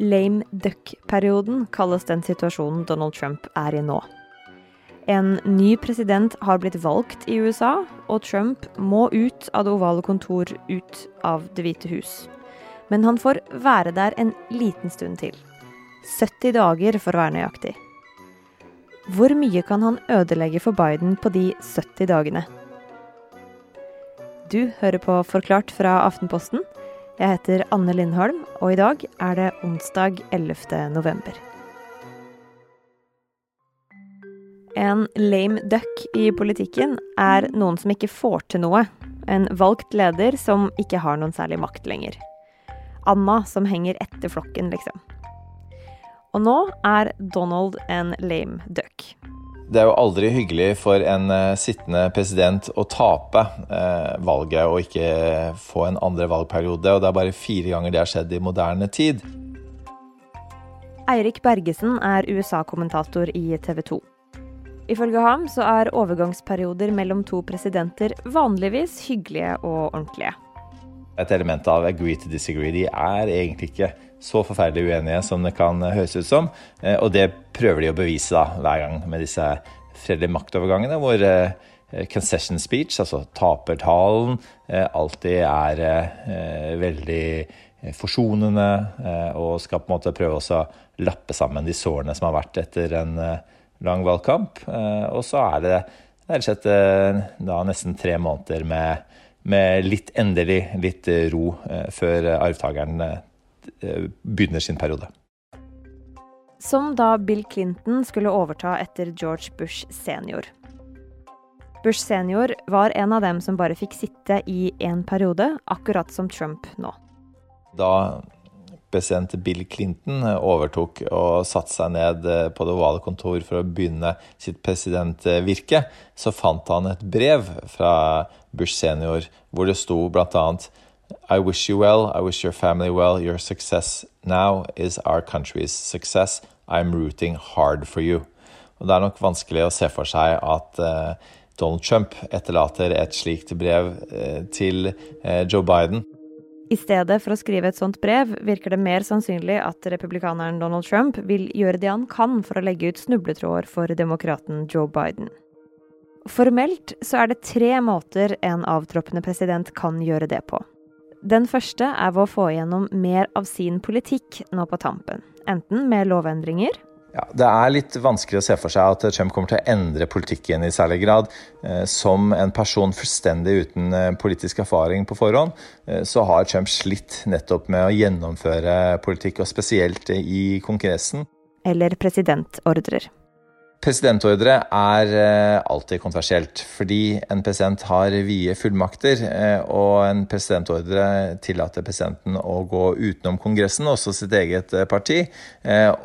Lame duck-perioden kalles den situasjonen Donald Trump er i nå. En ny president har blitt valgt i USA, og Trump må ut av det ovale kontor, ut av Det hvite hus. Men han får være der en liten stund til. 70 dager, for å være nøyaktig. Hvor mye kan han ødelegge for Biden på de 70 dagene? Du hører på Forklart fra Aftenposten. Jeg heter Anne Lindholm, og i dag er det onsdag 11. november. En lame duck i politikken er noen som ikke får til noe. En valgt leder som ikke har noen særlig makt lenger. Anna som henger etter flokken, liksom. Og nå er Donald en lame duck. Det er jo aldri hyggelig for en uh, sittende president å tape uh, valget og ikke få en andre valgperiode, og det er bare fire ganger det har skjedd i moderne tid. Eirik Bergesen er USA-kommentator i TV 2. Ifølge ham så er overgangsperioder mellom to presidenter vanligvis hyggelige og ordentlige. Et element av agree to disagree. De er egentlig ikke så forferdelig uenige som det kan høres ut som. Eh, og det prøver de å bevise da, hver gang med disse fredelige maktovergangene, hvor eh, concession speech, altså tapertalen, eh, alltid er veldig forsonende og skal på en måte prøve å lappe sammen de sårene som har vært etter en lang valgkamp. Og så er det rett og slett da nesten tre måneder med, med litt endelig, litt ro før arvtakeren Eh, begynner sin periode. Som da Bill Clinton skulle overta etter George Bush senior. Bush senior var en av dem som bare fikk sitte i én periode, akkurat som Trump nå. Da president Bill Clinton overtok og satte seg ned eh, på det ovale kontor for å begynne sitt presidentvirke, så fant han et brev fra Bush senior hvor det sto bl.a.: I wish you well. I wish your family well. Your success now is our country's success. I'm rooting hard for you. Og Det er nok vanskelig å se for seg at uh, Donald Trump etterlater et slikt brev uh, til uh, Joe Biden. I stedet for å skrive et sånt brev, virker det mer sannsynlig at republikaneren Donald Trump vil gjøre det han kan for å legge ut snubletråder for demokraten Joe Biden. Formelt så er det tre måter en avtroppende president kan gjøre det på. Den første er ved å få igjennom mer av sin politikk nå på tampen. Enten med lovendringer ja, Det er litt vanskelig å se for seg at Trump kommer til å endre politikken i særlig grad. Eh, som en person fullstendig uten eh, politisk erfaring på forhånd, eh, så har Trump slitt nettopp med å gjennomføre politikk, og spesielt i Kongressen. Eller presidentordrer. Presidentordre er eh, alltid kontroversielt, fordi en president har vide fullmakter. Eh, og en presidentordre tillater presidenten å gå utenom Kongressen, også sitt eget eh, parti.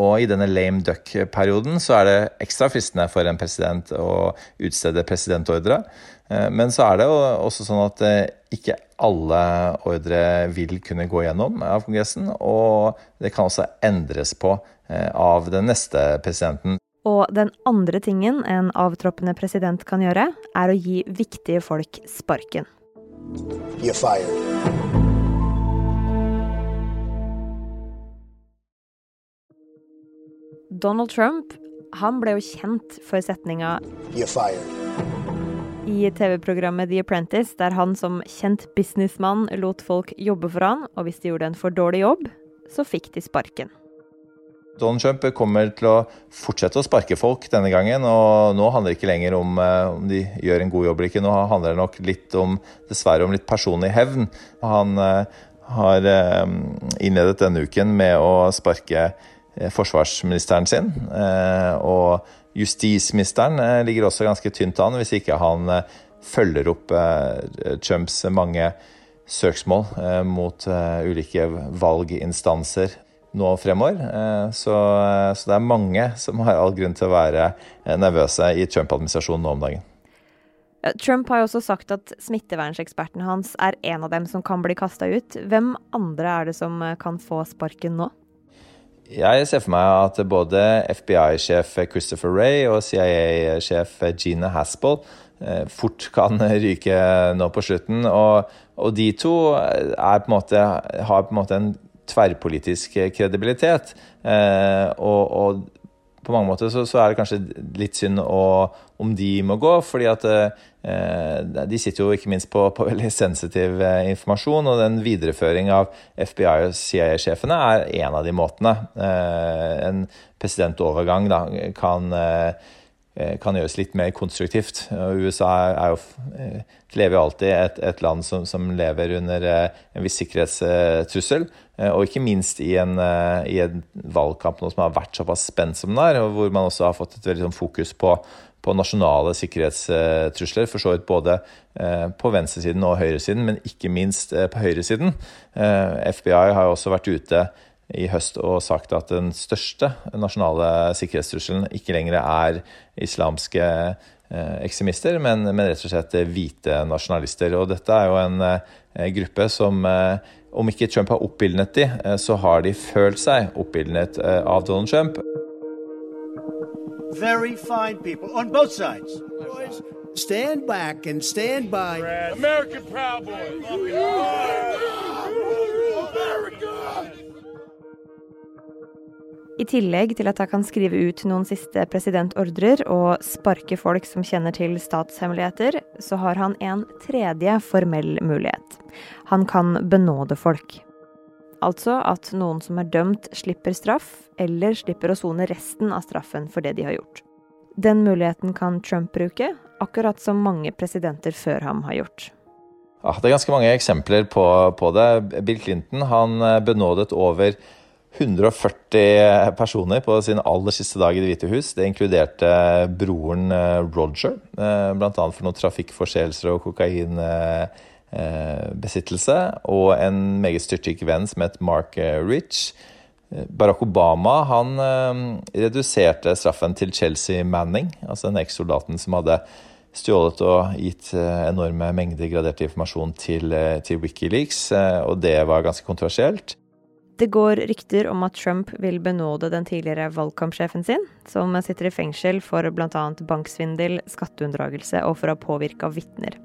Og i denne lame duck-perioden så er det ekstra fristende for en president å utstede presidentordre. Men så er det også sånn at ikke alle ordre vil kunne gå gjennom av Kongressen, og det kan også endres på av den neste presidenten. Og den andre tingen en avtroppende president kan gjøre, er å gi viktige folk sparken. Donald Trump han ble jo kjent for setninga i TV-programmet The Apprentice, der han som kjent businessmann lot folk jobbe for han, og hvis de gjorde en for dårlig jobb, så fikk de sparken. Donald Trump kommer til å fortsette å sparke folk denne gangen. Og nå handler det ikke lenger om eh, om de gjør en god jobb eller ikke. Nå handler det nok litt om, dessverre om litt personlig hevn. Han eh, har eh, innledet denne uken med å sparke forsvarsministeren sin. Og justisministeren ligger også ganske tynt an, hvis ikke han følger opp Trumps mange søksmål mot ulike valginstanser nå fremover. Eh, så, eh, så, det er mange som har all grunn til å være eh, nervøse i Trump-administrasjonen nå om dagen. Trump har jo også sagt at smittevernseksperten hans er en av dem som kan bli kasta ut. Hvem andre er det som kan få sparken nå? Jeg ser for meg at både FBI-sjef Christopher Ray og CIA-sjef Gina Haspel fort kan ryke nå på slutten. Og, og de to på måte, har på en måte en tverrpolitisk kredibilitet. Og, og, på mange måter så, så, er det kanskje litt synd å, om de må gå, fordi at eh, de sitter jo ikke minst på, på veldig sensitiv eh, informasjon, og den videreføring av FBI- og CIA-sjefene er en av de måtene. Eh, en presidentovergang da, kan eh, Eh, kan gjøres litt mer konstruktivt. USA er jo, eh, lever jo alltid et, et land som, som, lever under eh, en viss sikkerhetstrussel. Og ikke minst i en, i en valgkamp som har vært såpass spent som den er, og hvor man også har fått et veldig sånn fokus på, på nasjonale sikkerhetstrusler, for så vidt både på venstresiden og høyresiden, men ikke minst på høyresiden. FBI har jo også vært ute i høst og sagt at den største nasjonale sikkerhetstrusselen ikke lenger er islamske eh, ekstremister, men, men, rett og slett hvite nasjonalister. Og dette er jo en eh, gruppe som eh, om ikke Trump har oppildnet de, så har de følt seg oppildnet av Donald Trump. Very fine people on both sides. Boys, stand back and stand by. American Proud Boys. I tillegg til at jeg kan skrive ut noen siste presidentordrer og sparke folk som kjenner til statshemmeligheter, så har han en tredje formell mulighet. Han kan benåde folk. Altså at noen som er dømt, slipper straff, eller slipper å sone resten av straffen for det de har gjort. Den muligheten kan Trump bruke, akkurat som mange presidenter før ham har gjort. Ja, det er ganske mange eksempler på, på det. Bill Clinton han eh, benådet over 140 personer på sin aller siste dag i Det hvite hus. Det inkluderte broren eh, Roger, eh, bl.a. for noen trafikkforseelser og kokainbesittelse, og en meget styrtrik venn som het Mark eh, Rich. Barack Obama han reduserte straffen til Chelsea Manning, altså den ekssoldaten som hadde stjålet og gitt enorme mengder gradert informasjon til, til Wikileaks, og det var ganske kontroversielt. Det går rykter om at Trump vil benåde den tidligere valgkampsjefen sin, som sitter i fengsel for bl.a. banksvindel, skatteunndragelse og for å ha påvirka vitner.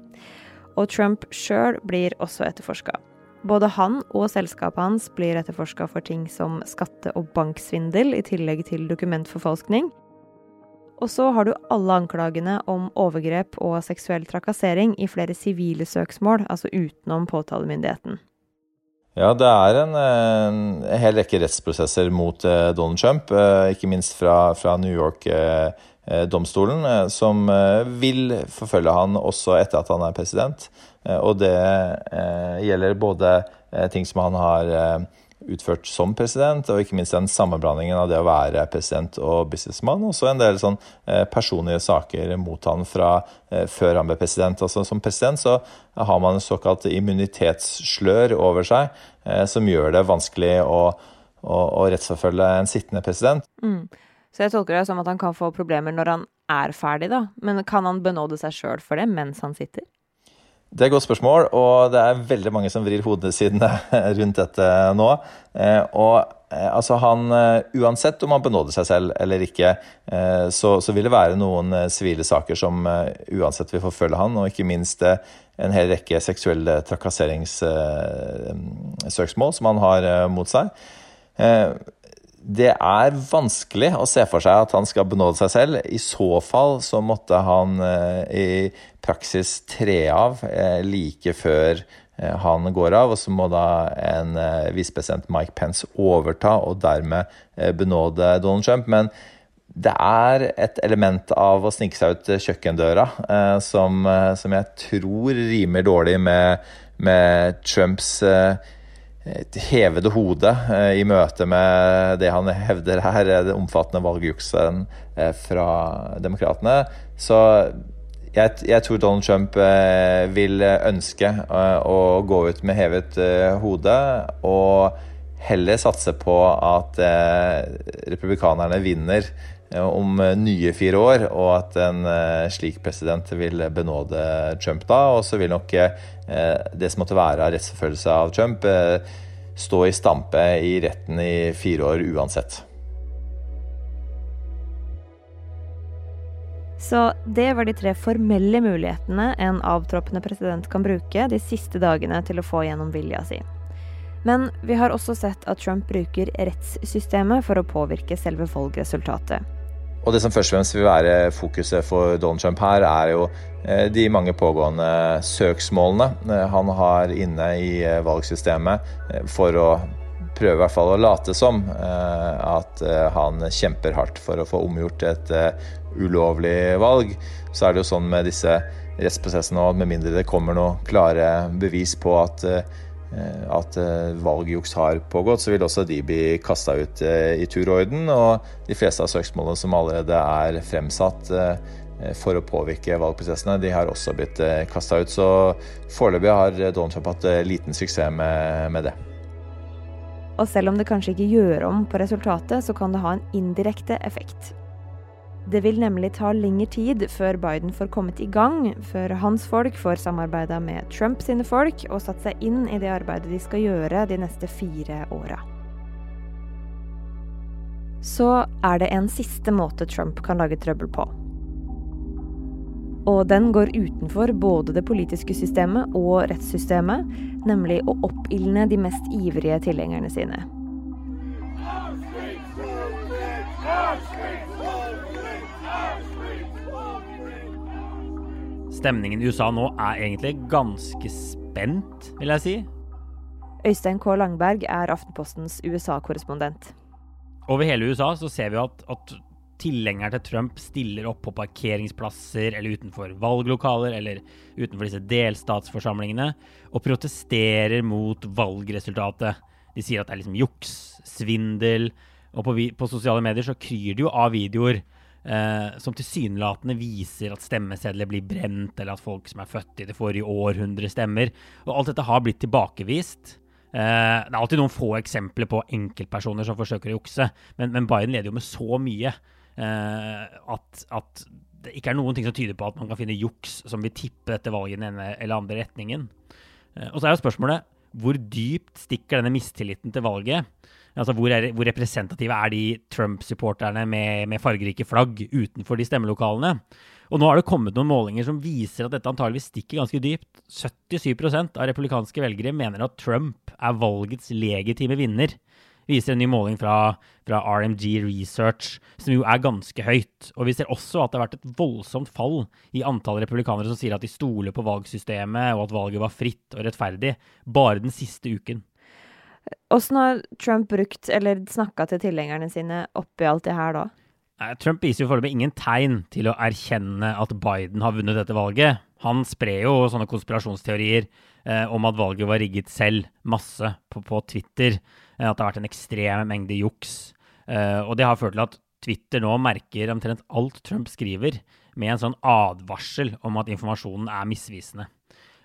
Og Trump sjøl blir også etterforska. Både han og selskapet hans blir etterforska for ting som skatte- og banksvindel, i tillegg til dokumentforfalskning. Og så har du alle anklagene om overgrep og seksuell trakassering i flere sivile søksmål, altså utenom påtalemyndigheten. Ja, det er en, en, hel rekke rettsprosesser mot eh, Donald Trump, eh, ikke minst fra, fra New York-domstolen, eh, som vil forfølge han også etter at han er president. Og det gjelder både ting som han har utført som president, og ikke minst den sammenblandingen av det å være president og businessmann. og så en del sånn eh, personlige saker mot han fra eh, før han ble president. Altså, som president så har man en såkalt immunitetsslør over seg, eh, som gjør det vanskelig å, å, å rettsforfølge en sittende president. Mm. Så jeg tolker det som at han kan få problemer når han er ferdig, da. Men kan han benåde seg sjøl for det mens han sitter? Det er et godt spørsmål, og det er veldig mange som vrir hodene sine rundt dette nå. Eh, og eh, altså han, eh, Uansett om han benåder seg selv eller ikke, så, så vil det være noen sivile saker som uansett vil forfølge han, og ikke minst en hel rekke seksuelle trakasseringssøksmål som han har mot seg det er vanskelig å se for seg at han skal benåde seg selv. I så fall så måtte han eh, i praksis tre av eh, like før eh, han går av, og så må da en visepresident Mike Pence overta og dermed benåde Donald Trump. Men det er et element av å snike seg ut kjøkkendøra som, som jeg tror rimer dårlig med, med Trumps et hevede hode eh, i møte med det han hevder her, det omfattende valgjuksen eh, fra demokratene. Så jeg, jeg, tror Donald Trump eh, vil ønske å gå ut med hevet hode og heller satse på at republikanerne vinner om nye fire år, og at en slik president vil benåde Trump da. Og så vil nok det som måtte være av rettsforfølgelse av Trump, stå i stampe i retten i fire år uansett. Så det var de tre formelle mulighetene en avtroppende president kan bruke de siste dagene til å få gjennom vilja si. Men vi har også sett at Trump bruker rettssystemet for å påvirke selve valgresultatet. Og det som først og fremst vil være fokuset for Donald Trump her, er jo eh, de mange pågående søksmålene eh, han har inne i eh, valgsystemet for å prøve i hvert fall å late som at han kjemper hardt for å få omgjort et ulovlig valg. Så er det jo sånn med disse rettsprosessene at med mindre det kommer noe klare bevis på at at eh, valgjuks har pågått, så vil også de bli kasta ut eh, i tur og orden. Og de fleste av søksmålene som allerede er fremsatt for å påvirke valgprosessene, de har også blitt kasta ut. Så foreløpig har Donald Trump hatt liten suksess med, med det. Og selv om det kanskje ikke gjør om på resultatet, så kan det ha en indirekte effekt. Det vil nemlig ta lengre tid før Biden får kommet i gang, før hans folk får samarbeida med Trump sine folk og satt seg inn i det arbeidet de skal gjøre de neste fire åra. Så er det en siste måte Trump kan lage trøbbel på. Og den går utenfor både det politiske systemet og rettssystemet, nemlig å oppildne de mest ivrige tilhengerne sine. Stemningen i USA nå er egentlig ganske spent, vil jeg si. Øystein K. Langberg er Aftenpostens USA-korrespondent. Over hele USA så ser vi at, at tilhengere til Trump stiller opp på parkeringsplasser eller utenfor valglokaler eller utenfor disse delstatsforsamlingene og protesterer mot valgresultatet. De sier at det er liksom juks, svindel, og på, på sosiale medier så kryr det jo av videoer eh, som tilsynelatende viser at stemmesedler blir brent, eller at folk som er født i det forrige århundre, stemmer. Og alt dette har blitt tilbakevist. Eh, det er alltid noen få eksempler på enkeltpersoner som forsøker å jukse, men, men Biden leder jo med så mye eh, at, at, det ikke er noen ting som tyder på at man kan finne juks som vil tippe dette valget i den ene eller andre retningen. Eh, og så er jo spørsmålet hvor dypt stikker denne mistilliten til valget? Altså, hvor, er, hvor representative er de Trump-supporterne med, med, fargerike flagg utenfor de stemmelokalene? Og nå har det kommet noen målinger som viser at dette antageligvis stikker ganske dypt. 77% av republikanske velgere mener at Trump er valgets legitime vinner. Viser en ny måling fra, fra RMG Research, som jo er ganske høyt. Og vi ser også at det har vært et voldsomt fall i antall republikanere som sier at de stoler på valgsystemet, og at valget var fritt og rettferdig, bare den siste uken. Åssen har Trump brukt, eller snakka til tilhengerne sine oppi alt det her da? Trump viser jo foreløpig ingen tegn til å erkjenne at Biden har vunnet dette valget. Han sprer jo sånne konspirasjonsteorier eh, om at valget var rigget selv, masse, på, på Twitter. Eh, at det har vært en ekstrem mengde juks. Eh, og det har ført til at Twitter nå merker omtrent alt Trump skriver, med en sånn advarsel om at informasjonen er misvisende.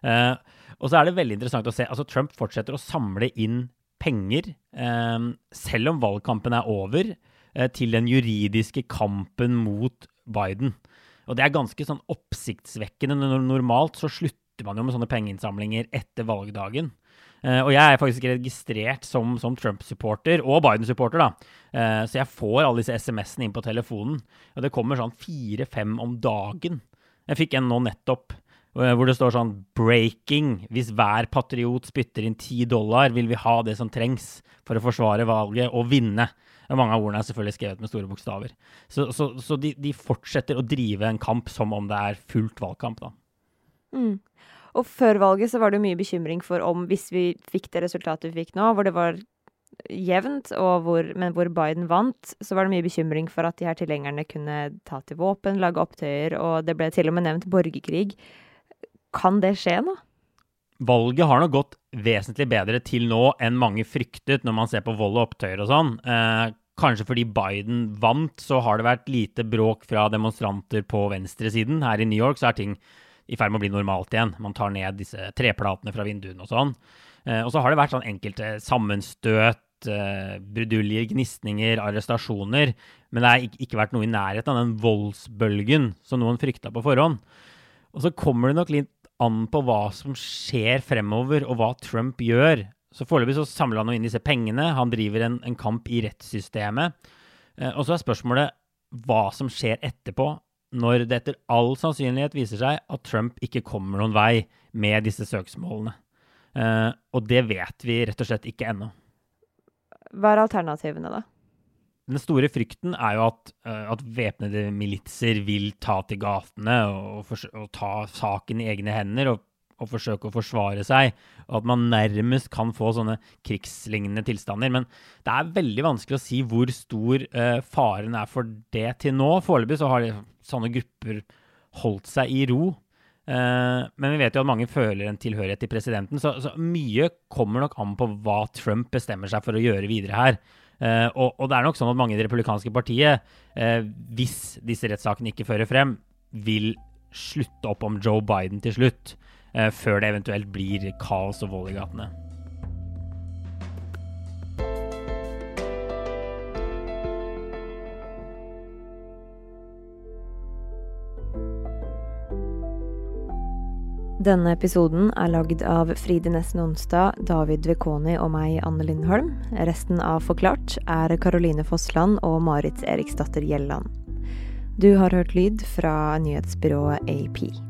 Eh, og så er det veldig interessant å se. altså Trump fortsetter å samle inn penger, eh, selv om valgkampen er over, eh, til den juridiske kampen mot Biden. Og det er ganske sånn oppsiktsvekkende. Normalt så slutter man jo med sånne pengeinnsamlinger etter valgdagen. Uh, og jeg er faktisk registrert som, som Trump-supporter, og Biden-supporter, da. Så jeg får alle disse SMS-ene inn på telefonen. Og det kommer sånn fire-fem om dagen. Jeg fikk en nå nettopp Eh, hvor det står sånn 'breaking'. Hvis hver patriot spytter inn ti dollar, vil vi ha det som trengs for å forsvare valget og vinne. Mange av ordene er selvfølgelig skrevet med store bokstaver. Så, så, så de, de, fortsetter å drive en kamp som om det er fullt valgkamp, da. Mm. Og før valget så var det mye bekymring for om, hvis vi fikk det resultatet vi fikk nå, hvor det var jevnt, hvor, men hvor Biden vant, så var det mye bekymring for at de her tilhengerne kunne ta til våpen, lage opptøyer, og det ble til og med nevnt borgerkrig. Kan det skje nå? Valget har nok gått vesentlig bedre til nå enn mange fryktet når man ser på vold og opptøyer og sånn. Eh, kanskje fordi Biden vant, så har det vært lite bråk fra demonstranter på venstresiden. Her i New York så er ting i ferd med å bli normalt igjen. Man tar ned disse treplatene fra vinduene og sånn. Eh, og så har det vært sånn enkelte sammenstøt, eh, bruduljer, gnisninger, arrestasjoner. Men det har ikke vært noe i nærheten av den voldsbølgen som noen frykta på forhånd. Og så kommer det nok litt an på hva som skjer fremover, og hva Trump gjør. Så Foreløpig så samler han inn disse pengene. Han driver en, en kamp i rettssystemet. Eh, og så er spørsmålet hva som skjer etterpå, når det etter all sannsynlighet viser seg at Trump ikke kommer noen vei med disse søksmålene. Uh, og det vet vi rett og slett ikke ennå. Hva er alternativene, da? Den store frykten er jo at, uh, at væpnede militser vil ta til gatene og, for, og ta saken i egne hender og, og, forsøke å forsvare seg. Og at man nærmest kan få sånne krigslignende tilstander. Men det er veldig vanskelig å si hvor stor uh, faren er for det til nå. Foreløpig så har sånne grupper holdt seg i ro. Uh, men vi vet jo at mange føler en tilhørighet til presidenten, så, så, mye kommer nok an på hva Trump bestemmer seg for å gjøre videre her. Uh, og, og, det er nok sånn at mange i det republikanske partiet, uh, hvis disse rettssakene ikke fører frem, vil slutte opp om Joe Biden til slutt, før det eventuelt blir kaos og vold i gatene. Denne episoden er lagd av Fride Nesten Onsdag, David Vekoni og meg, Anne Lindholm. Resten av Forklart er Caroline Fossland og Marit Eriksdatter Gjelland. Du har hørt lyd fra nyhetsbyrået AP.